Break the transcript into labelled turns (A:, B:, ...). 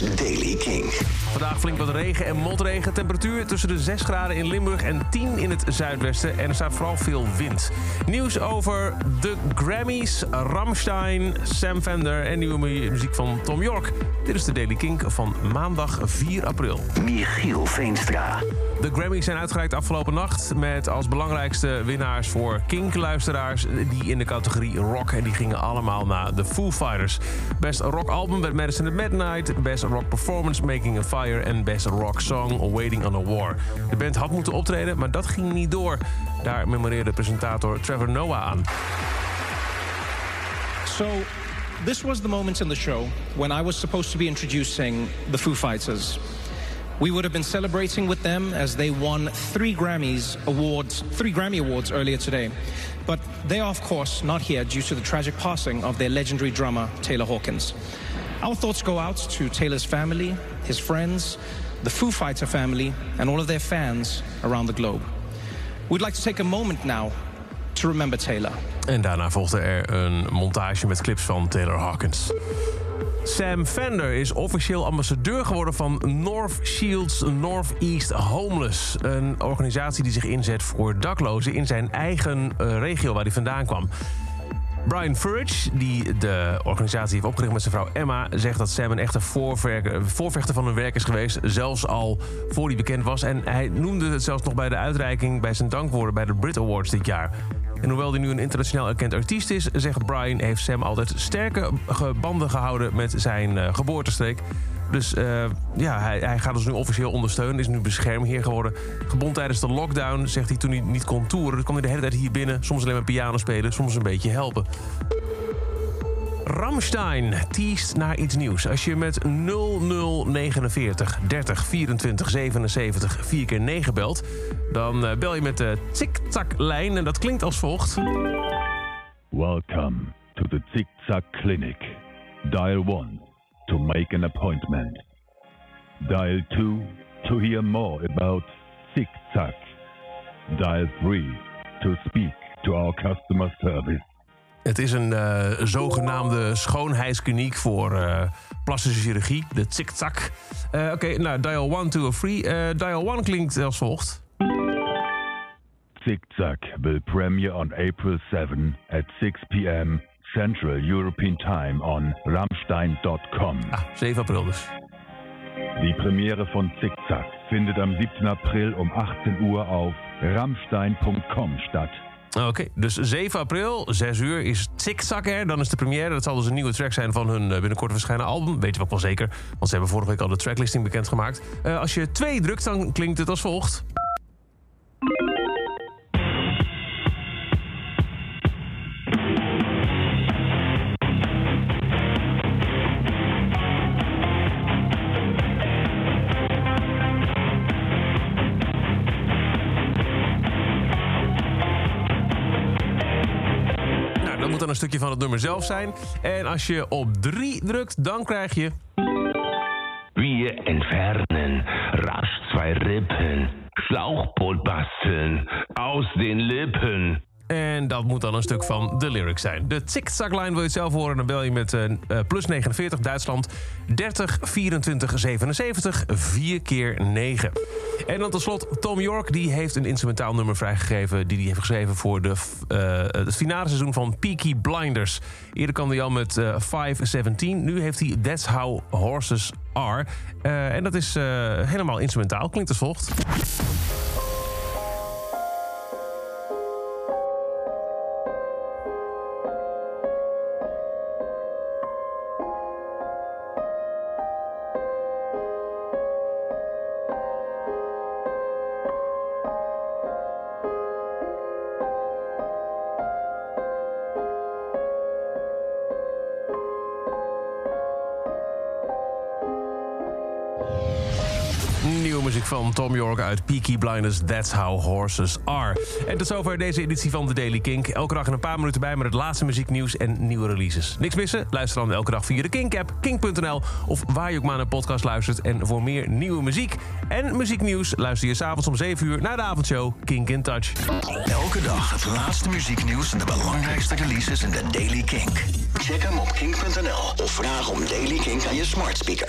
A: Daily King.
B: Vandaag flink wat regen en motregen. Temperatuur tussen de 6 graden in Limburg en 10 in het zuidwesten. En er staat vooral veel wind. Nieuws over de Grammys, Ramstein, Sam Fender en nieuwe mu- muziek van Tom York. Dit is de Daily Kink van maandag 4 april.
A: Michiel Veenstra.
B: De Grammys zijn uitgereikt afgelopen nacht... met als belangrijkste winnaars voor Kink-luisteraars... die in de categorie rock. En die gingen allemaal naar de Foo Fighters. Best Rock Album werd Madison at Midnight... Best Rock Performance Making a Fire... en Best Rock Song Waiting on a War. De band had moeten optreden, maar dat ging niet door. Daar memoreerde presentator Trevor Noah aan.
C: So, this was the moment in the show when I was supposed to be introducing the Foo Fighters. We would have been celebrating with them as they won three Grammys awards, three Grammy awards earlier today. But they are, of course, not here due to the tragic passing of their legendary drummer, Taylor Hawkins. Our thoughts go out to Taylor's family, his friends, the Foo Fighter family, and all of their fans around the globe. We'd like to take a moment now to remember Taylor.
B: En daarna volgde er een montage met clips van Taylor Hawkins. Sam Fender is officieel ambassadeur geworden van North Shields Northeast Homeless. Een organisatie die zich inzet voor daklozen in zijn eigen eh, regio waar hij vandaan kwam. Brian Furridge, die de organisatie heeft opgericht met zijn vrouw Emma... zegt dat Sam een echte voorvechter van hun werk is geweest... zelfs al voor hij bekend was. En hij noemde het zelfs nog bij de uitreiking... bij zijn dankwoorden bij de Brit Awards dit jaar. En hoewel hij nu een internationaal erkend artiest is... zegt Brian, heeft Sam altijd sterke banden gehouden met zijn eh, geboortestreek. Dus eh, ja, hij, hij gaat ons nu officieel ondersteunen. Is nu beschermheer geworden. Gebond tijdens de lockdown, zegt hij toen hij niet kon toeren. Dus kwam hij de hele tijd hier binnen. Soms alleen maar piano spelen, soms een beetje helpen. Ramstein teest naar iets nieuws. Als je met 0049 30 24 77 4 keer 9 belt... dan eh, bel je met de tik-tak-lijn en dat klinkt als volgt.
D: Welcome to the Tac Clinic. Dial 1 to make an appointment. Dial 2 to hear more about Tac. Dial 3 to speak to our customer service.
B: Het is een eh, zogenaamde schoonheidskliniek voor eh, plastische chirurgie, de tik-tak. Eh, Oké, nou, dial 1, 2 of 3. Eh, dial 1 klinkt als volgt.
D: Tic Tac will premiere on April 7 at 6 p.m. Central European Time on Ramstein.com.
B: Ah, 7 april dus.
D: Die Premiere von Tic Tac findet am 7. April um 18 Uhr auf Ramstein.com statt.
B: Oké, dus 7 april, 6 uur, is Tik-tak er. Dan is de première. Dat zal dus een nieuwe track zijn van hun eh, binnenkort verschijnen album. Weten we ook wel zeker, want ze hebben vorige week al de tracklisting bekendgemaakt. Eh als je 2 drukt, dan klinkt het als volgt. Een stukje van het nummer zelf zijn. En als je op 3 drukt, dan krijg je...
E: Wir entfernen rasch zwei Rippen, Schlauchboot basteln aus den Lippen.
B: En dat moet dan een stuk van de lyrics zijn. De tic-tac-line wil je zelf horen. Dan bel je met eh, plus 49 Duitsland 30 24 77 4 keer 9. En dan tot slot Tom York. Die heeft een instrumentaal nummer vrijgegeven... die hij heeft geschreven voor de, eh, het finale seizoen van Peaky Blinders. Eerder kwam hij al met eh 517. Nu heeft hij That's How Horses Are. En dat is helemaal instrumentaal. Klinkt als volgt. Nieuwe muziek van Tom York uit Peaky Blinders, That's How Horses Are. En tot zover deze editie van The Daily Kink. Elke dag in een paar minuten bij met het laatste muzieknieuws en nieuwe releases. Niks missen? Luister dan elke dag via de Kink-app, kink.nl... of waar je ook maar naar een podcast luistert. En voor meer nieuwe muziek en muzieknieuws... luister je s'avonds om 7 uur naar de avondshow Kink in Touch.
A: Elke dag het laatste muzieknieuws en de belangrijkste releases in de Daily Kink. Check hem op kink.nl of vraag om Daily Kink aan je smart speaker.